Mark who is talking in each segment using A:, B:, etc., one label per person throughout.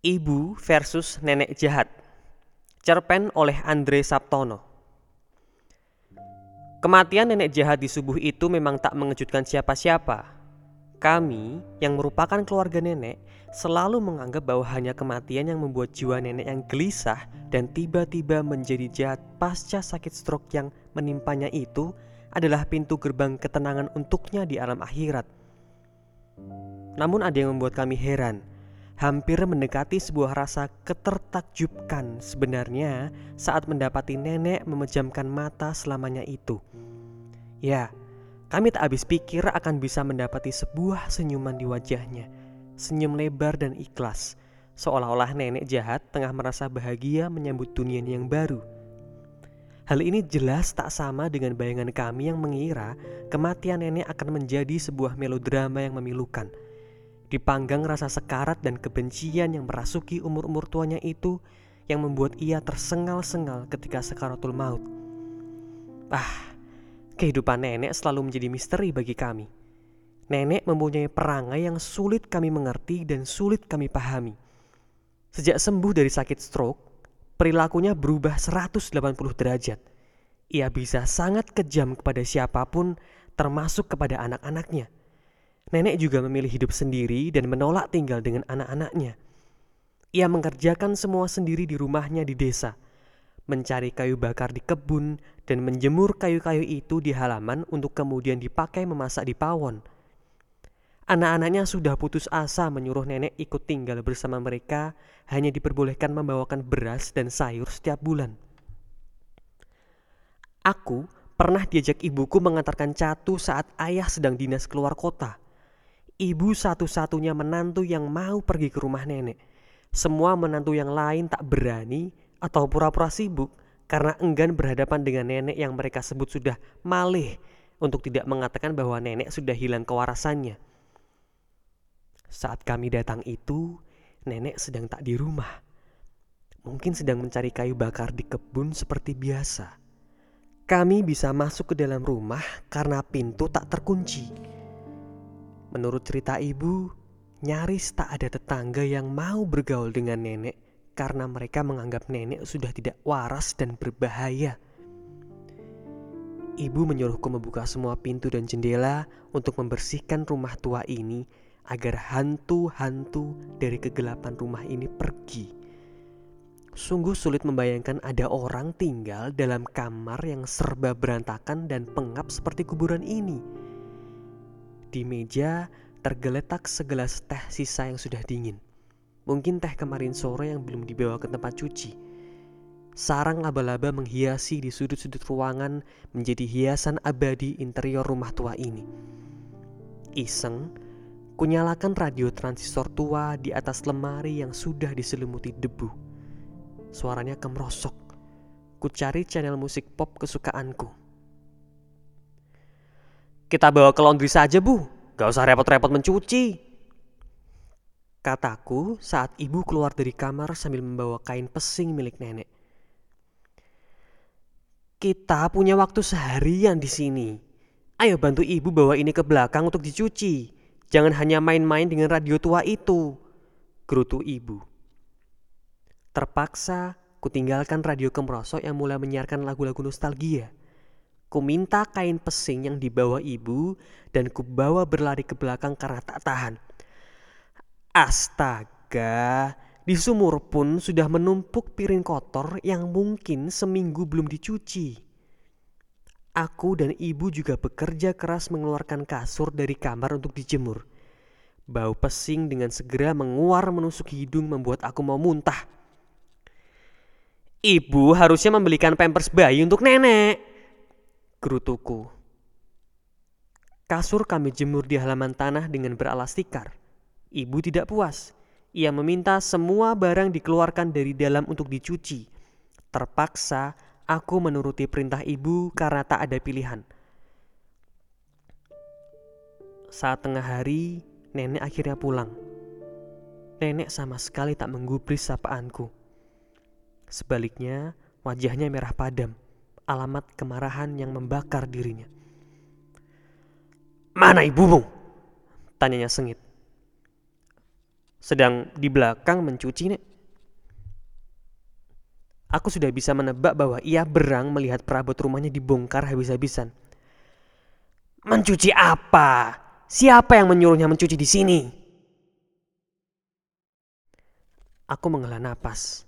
A: Ibu versus Nenek Jahat Cerpen oleh Andre Saptono Kematian nenek jahat di subuh itu memang tak mengejutkan siapa-siapa. Kami, yang merupakan keluarga nenek, selalu menganggap bahwa hanya kematian yang membuat jiwa nenek yang gelisah dan tiba-tiba menjadi jahat pasca sakit stroke yang menimpanya itu adalah pintu gerbang ketenangan untuknya di alam akhirat. Namun ada yang membuat kami heran hampir mendekati sebuah rasa ketertakjubkan sebenarnya saat mendapati nenek memejamkan mata selamanya itu. Ya, kami tak habis pikir akan bisa mendapati sebuah senyuman di wajahnya. Senyum lebar dan ikhlas, seolah-olah nenek jahat tengah merasa bahagia menyambut dunia yang baru. Hal ini jelas tak sama dengan bayangan kami yang mengira kematian nenek akan menjadi sebuah melodrama yang memilukan – Dipanggang rasa sekarat dan kebencian yang merasuki umur-umur tuanya itu yang membuat ia tersengal-sengal ketika sekaratul maut. Ah, kehidupan nenek selalu menjadi misteri bagi kami. Nenek mempunyai perangai yang sulit kami mengerti dan sulit kami pahami. Sejak sembuh dari sakit stroke, perilakunya berubah 180 derajat. Ia bisa sangat kejam kepada siapa pun, termasuk kepada anak-anaknya Nenek juga memilih hidup sendiri dan menolak tinggal dengan anak-anaknya. Ia mengerjakan semua sendiri di rumahnya di desa, mencari kayu bakar di kebun, dan menjemur kayu-kayu itu di halaman untuk kemudian dipakai memasak di pawon. Anak-anaknya sudah putus asa menyuruh nenek ikut tinggal bersama mereka, hanya diperbolehkan membawakan beras dan sayur setiap bulan. Aku pernah diajak ibuku mengantarkan catu saat ayah sedang dinas keluar kota ibu satu-satunya menantu yang mau pergi ke rumah nenek. Semua menantu yang lain tak berani atau pura-pura sibuk karena enggan berhadapan dengan nenek yang mereka sebut sudah malih untuk tidak mengatakan bahwa nenek sudah hilang kewarasannya. Saat kami datang itu, nenek sedang tak di rumah. Mungkin sedang mencari kayu bakar di kebun seperti biasa. Kami bisa masuk ke dalam rumah karena pintu tak terkunci. Menurut cerita ibu, nyaris tak ada tetangga yang mau bergaul dengan nenek karena mereka menganggap nenek sudah tidak waras dan berbahaya. Ibu menyuruhku membuka semua pintu dan jendela untuk membersihkan rumah tua ini agar hantu-hantu dari kegelapan rumah ini pergi. Sungguh sulit membayangkan ada orang tinggal dalam kamar yang serba berantakan dan pengap seperti kuburan ini. Di meja tergeletak segelas teh sisa yang sudah dingin. Mungkin teh kemarin sore yang belum dibawa ke tempat cuci. Sarang laba-laba menghiasi di sudut-sudut ruangan menjadi hiasan abadi interior rumah tua ini. Iseng, kunyalakan radio transistor tua di atas lemari yang sudah diselimuti debu. Suaranya kemerosok. Ku cari channel musik pop kesukaanku. Kita bawa ke laundry saja bu, gak usah repot-repot mencuci. Kataku saat ibu keluar dari kamar sambil membawa kain pesing milik nenek. Kita punya waktu seharian di sini. Ayo bantu ibu bawa ini ke belakang untuk dicuci. Jangan hanya main-main dengan radio tua itu. Gerutu ibu. Terpaksa kutinggalkan radio kemerosok yang mulai menyiarkan lagu-lagu nostalgia. Ku minta kain pesing yang dibawa ibu dan ku bawa berlari ke belakang karena tak tahan. Astaga, di sumur pun sudah menumpuk piring kotor yang mungkin seminggu belum dicuci. Aku dan ibu juga bekerja keras mengeluarkan kasur dari kamar untuk dijemur. Bau pesing dengan segera menguar menusuk hidung membuat aku mau muntah. Ibu harusnya membelikan pampers bayi untuk nenek gerutuku. Kasur kami jemur di halaman tanah dengan beralas tikar. Ibu tidak puas. Ia meminta semua barang dikeluarkan dari dalam untuk dicuci. Terpaksa aku menuruti perintah ibu karena tak ada pilihan. Saat tengah hari, nenek akhirnya pulang. Nenek sama sekali tak menggubris sapaanku. Sebaliknya, wajahnya merah padam alamat kemarahan yang membakar dirinya. Mana ibumu? Tanyanya sengit. Sedang di belakang mencuci, Nek. Aku sudah bisa menebak bahwa ia berang melihat perabot rumahnya dibongkar habis-habisan. Mencuci apa? Siapa yang menyuruhnya mencuci di sini? Aku menghela napas.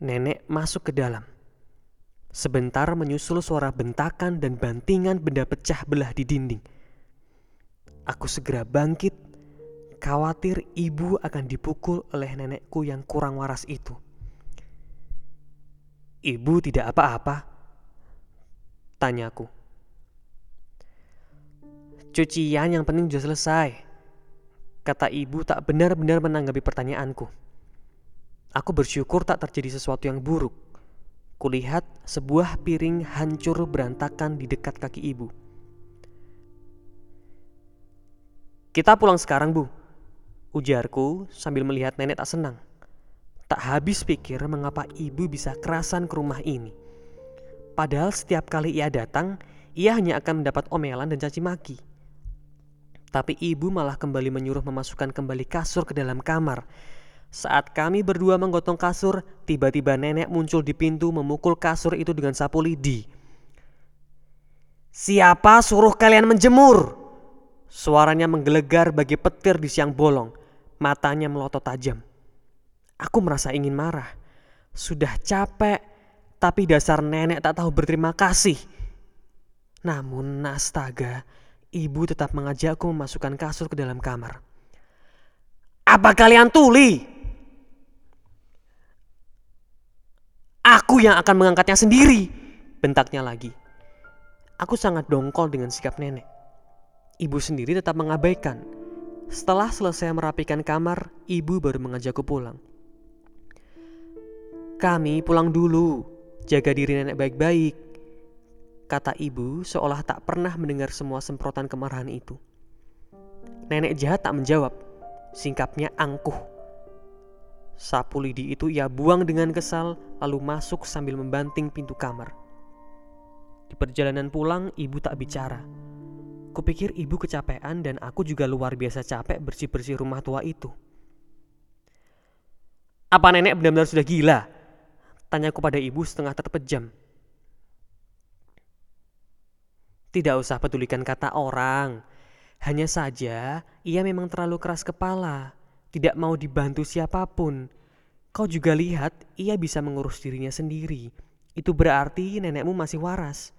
A: Nenek masuk ke dalam. Sebentar menyusul suara bentakan dan bantingan benda pecah belah di dinding. Aku segera bangkit, khawatir ibu akan dipukul oleh nenekku yang kurang waras itu. Ibu tidak apa-apa? Tanyaku. Cucian yang penting sudah selesai. Kata ibu tak benar-benar menanggapi pertanyaanku. Aku bersyukur tak terjadi sesuatu yang buruk. Kulihat sebuah piring hancur berantakan di dekat kaki ibu. Kita pulang sekarang, Bu. Ujarku sambil melihat nenek tak senang. Tak habis pikir mengapa ibu bisa kerasan ke rumah ini. Padahal setiap kali ia datang, ia hanya akan mendapat omelan dan caci maki. Tapi ibu malah kembali menyuruh memasukkan kembali kasur ke dalam kamar. Saat kami berdua menggotong kasur, tiba-tiba nenek muncul di pintu memukul kasur itu dengan sapu lidi. Siapa suruh kalian menjemur? Suaranya menggelegar bagi petir di siang bolong. Matanya melotot tajam. Aku merasa ingin marah. Sudah capek, tapi dasar nenek tak tahu berterima kasih. Namun astaga, ibu tetap mengajakku memasukkan kasur ke dalam kamar. Apa kalian tuli? Aku yang akan mengangkatnya sendiri, bentaknya lagi. Aku sangat dongkol dengan sikap nenek. Ibu sendiri tetap mengabaikan. Setelah selesai merapikan kamar, ibu baru mengajakku pulang. Kami pulang dulu, jaga diri nenek baik-baik. Kata ibu seolah tak pernah mendengar semua semprotan kemarahan itu. Nenek jahat tak menjawab, singkapnya angkuh. Sapu lidi itu ia buang dengan kesal lalu masuk sambil membanting pintu kamar. Di perjalanan pulang ibu tak bicara. Kupikir ibu kecapean dan aku juga luar biasa capek bersih-bersih rumah tua itu. Apa nenek benar-benar sudah gila? Tanyaku pada ibu setengah terpejam. Tidak usah pedulikan kata orang. Hanya saja ia memang terlalu keras kepala, tidak mau dibantu siapa pun. Kau juga lihat ia bisa mengurus dirinya sendiri. Itu berarti nenekmu masih waras.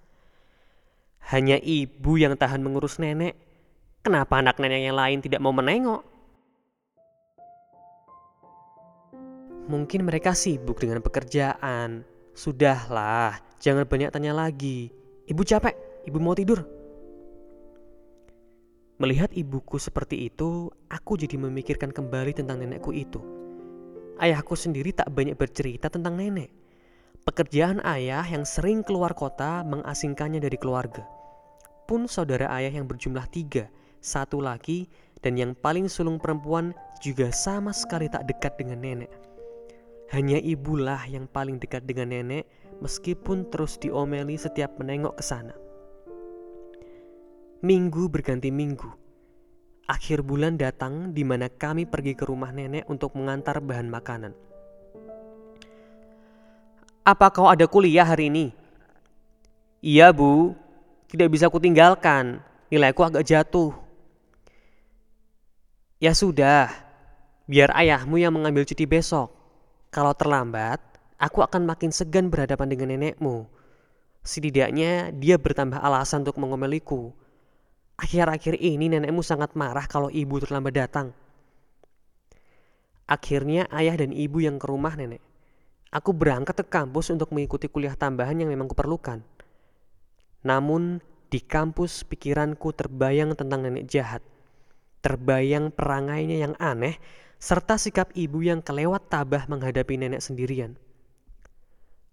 A: Hanya ibu yang tahan mengurus nenek. Kenapa anak nenek yang lain tidak mau menengok? Mungkin mereka sibuk dengan pekerjaan. Sudahlah, jangan banyak tanya lagi. Ibu capek, ibu mau tidur. Melihat ibuku seperti itu, aku jadi memikirkan kembali tentang nenekku itu. Ayahku sendiri tak banyak bercerita tentang nenek. Pekerjaan ayah yang sering keluar kota mengasingkannya dari keluarga. Pun saudara ayah yang berjumlah tiga, satu laki, dan yang paling sulung perempuan juga sama sekali tak dekat dengan nenek. Hanya ibulah yang paling dekat dengan nenek meskipun terus diomeli setiap menengok ke sana. Minggu berganti minggu. Akhir bulan datang di mana kami pergi ke rumah nenek untuk mengantar bahan makanan. Apa kau ada kuliah hari ini? Iya bu, tidak bisa kutinggalkan. Nilaiku agak jatuh. Ya sudah, biar ayahmu yang mengambil cuti besok. Kalau terlambat, aku akan makin segan berhadapan dengan nenekmu. Setidaknya dia bertambah alasan untuk mengomeliku. Akhir-akhir ini nenekmu sangat marah kalau ibu terlambat datang. Akhirnya ayah dan ibu yang ke rumah nenek. Aku berangkat ke kampus untuk mengikuti kuliah tambahan yang memang kuperlukan. Namun di kampus pikiranku terbayang tentang nenek jahat. Terbayang perangainya yang aneh serta sikap ibu yang kelewat tabah menghadapi nenek sendirian.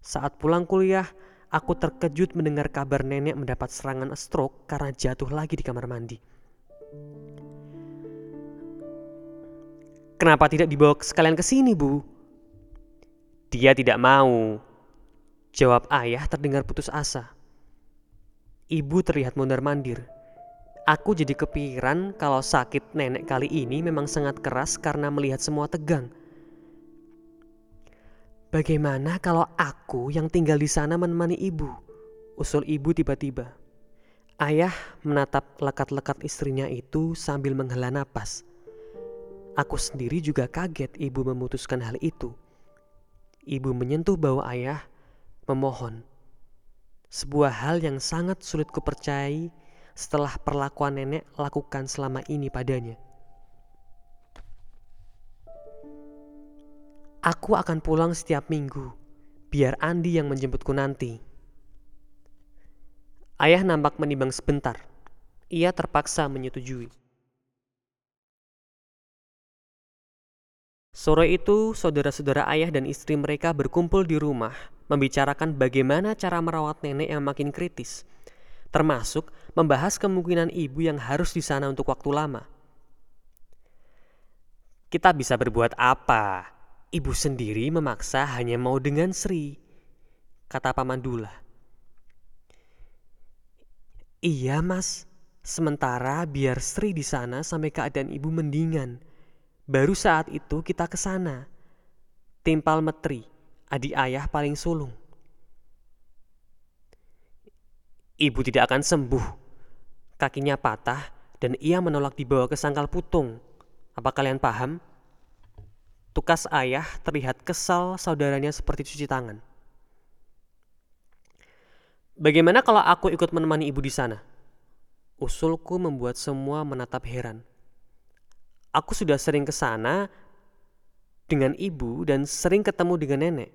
A: Saat pulang kuliah, aku terkejut mendengar kabar nenek mendapat serangan stroke karena jatuh lagi di kamar mandi. Kenapa tidak dibawa sekalian ke sini, Bu? Dia tidak mau. Jawab ayah terdengar putus asa. Ibu terlihat mondar-mandir. Aku jadi kepikiran kalau sakit nenek kali ini memang sangat keras karena melihat semua tegang. Bagaimana kalau aku yang tinggal di sana menemani ibu? Usul ibu tiba-tiba. Ayah menatap lekat-lekat istrinya itu sambil menghela napas. Aku sendiri juga kaget ibu memutuskan hal itu. Ibu menyentuh bau ayah, memohon. Sebuah hal yang sangat sulit kupercayai setelah perlakuan nenek lakukan selama ini padanya. Aku akan pulang setiap minggu, biar Andi yang menjemputku nanti. Ayah nampak menimbang sebentar. Ia terpaksa menyetujui. Sore itu, saudara-saudara ayah dan istri mereka berkumpul di rumah, membicarakan bagaimana cara merawat nenek yang makin kritis, termasuk membahas kemungkinan ibu yang harus di sana untuk waktu lama. Kita bisa berbuat apa? Ibu sendiri memaksa hanya mau dengan Sri, kata Paman Dula. Iya mas, sementara biar Sri di sana sampai keadaan ibu mendingan. Baru saat itu kita ke sana. Timpal Metri, adik ayah paling sulung. Ibu tidak akan sembuh. Kakinya patah dan ia menolak dibawa ke sangkal putung. Apa kalian paham? Tukas ayah terlihat kesal saudaranya seperti cuci tangan. Bagaimana kalau aku ikut menemani ibu di sana? Usulku membuat semua menatap heran. Aku sudah sering ke sana dengan ibu dan sering ketemu dengan nenek.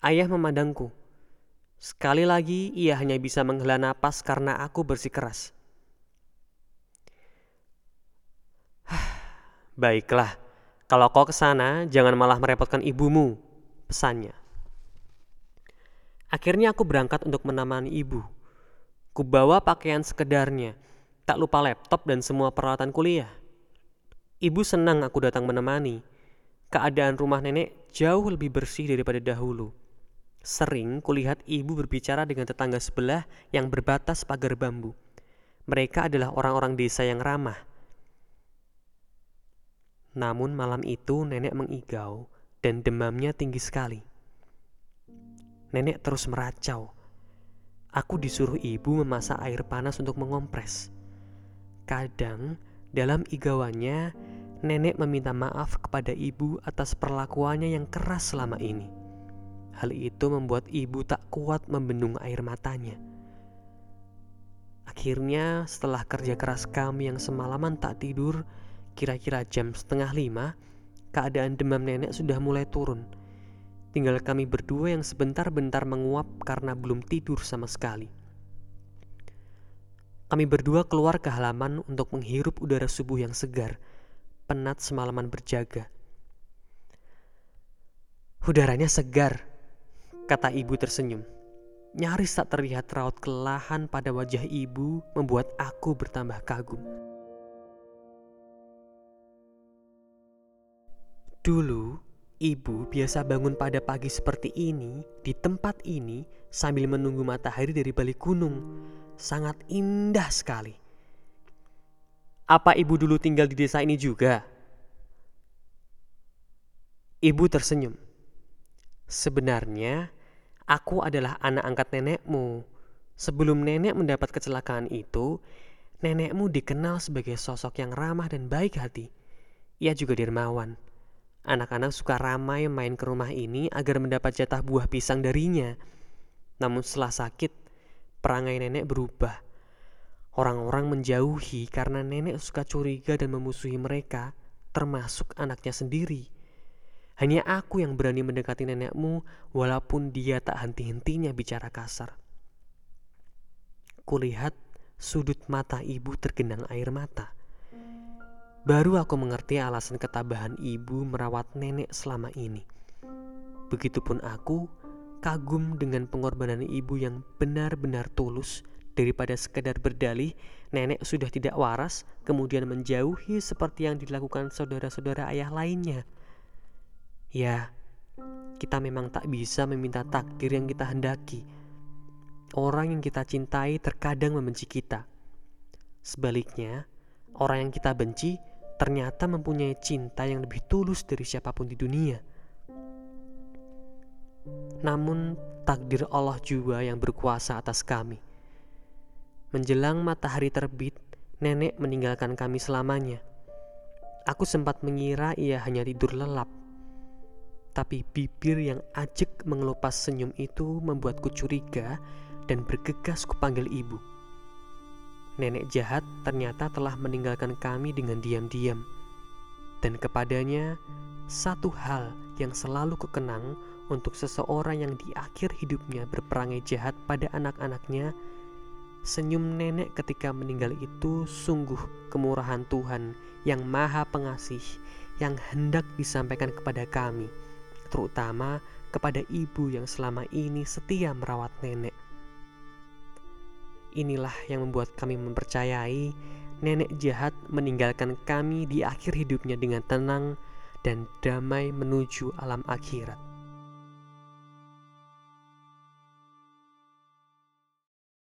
A: Ayah memandangku. Sekali lagi ia hanya bisa menghela napas karena aku bersikeras. Baiklah, kalau kau ke sana, jangan malah merepotkan ibumu, pesannya. Akhirnya aku berangkat untuk menemani ibu. Kubawa pakaian sekedarnya, tak lupa laptop dan semua peralatan kuliah. Ibu senang aku datang menemani. Keadaan rumah nenek jauh lebih bersih daripada dahulu. Sering kulihat ibu berbicara dengan tetangga sebelah yang berbatas pagar bambu. Mereka adalah orang-orang desa yang ramah, namun malam itu nenek mengigau dan demamnya tinggi sekali. Nenek terus meracau. Aku disuruh ibu memasak air panas untuk mengompres. Kadang dalam igauannya, nenek meminta maaf kepada ibu atas perlakuannya yang keras selama ini. Hal itu membuat ibu tak kuat membendung air matanya. Akhirnya, setelah kerja keras kami yang semalaman tak tidur, Kira-kira jam setengah lima, keadaan demam nenek sudah mulai turun. Tinggal kami berdua yang sebentar-bentar menguap karena belum tidur sama sekali. Kami berdua keluar ke halaman untuk menghirup udara subuh yang segar, penat semalaman berjaga. Udaranya segar, kata ibu tersenyum. Nyaris tak terlihat raut kelelahan pada wajah ibu membuat aku bertambah kagum. Dulu, ibu biasa bangun pada pagi seperti ini di tempat ini sambil menunggu matahari dari balik gunung. Sangat indah sekali. Apa ibu dulu tinggal di desa ini juga? Ibu tersenyum. Sebenarnya, aku adalah anak angkat nenekmu. Sebelum nenek mendapat kecelakaan itu, nenekmu dikenal sebagai sosok yang ramah dan baik hati. Ia juga dermawan Anak-anak suka ramai main ke rumah ini agar mendapat jatah buah pisang darinya. Namun setelah sakit, perangai nenek berubah. Orang-orang menjauhi karena nenek suka curiga dan memusuhi mereka, termasuk anaknya sendiri. Hanya aku yang berani mendekati nenekmu walaupun dia tak henti-hentinya bicara kasar. Kulihat sudut mata ibu tergenang air mata. Baru aku mengerti alasan ketabahan ibu merawat nenek selama ini. Begitupun aku kagum dengan pengorbanan ibu yang benar-benar tulus daripada sekedar berdalih nenek sudah tidak waras kemudian menjauhi seperti yang dilakukan saudara-saudara ayah lainnya. Ya, kita memang tak bisa meminta takdir yang kita hendaki. orang yang kita cintai terkadang membenci kita. Sebaliknya, orang yang kita benci ternyata mempunyai cinta yang lebih tulus dari siapa pun di dunia. Namun, takdir Allah juga yang berkuasa atas kami. Menjelang matahari terbit, nenek meninggalkan kami selamanya. Aku sempat mengira ia hanya tidur lelap. Tapi bibir yang ajek mengelupas senyum itu membuatku curiga dan bergegas kupanggil ibu. Nenek jahat ternyata telah meninggalkan kami dengan diam-diam. Dan kepadanya, satu hal yang selalu kukenang untuk seseorang yang di akhir hidupnya berperangai jahat pada anak-anaknya, senyum nenek ketika meninggal itu sungguh kemurahan Tuhan yang maha pengasih yang hendak disampaikan kepada kami, terutama kepada ibu yang selama ini setia merawat nenek. Inilah yang membuat kami mempercayai nenek jahat meninggalkan kami di akhir hidupnya dengan tenang dan damai menuju alam akhirat.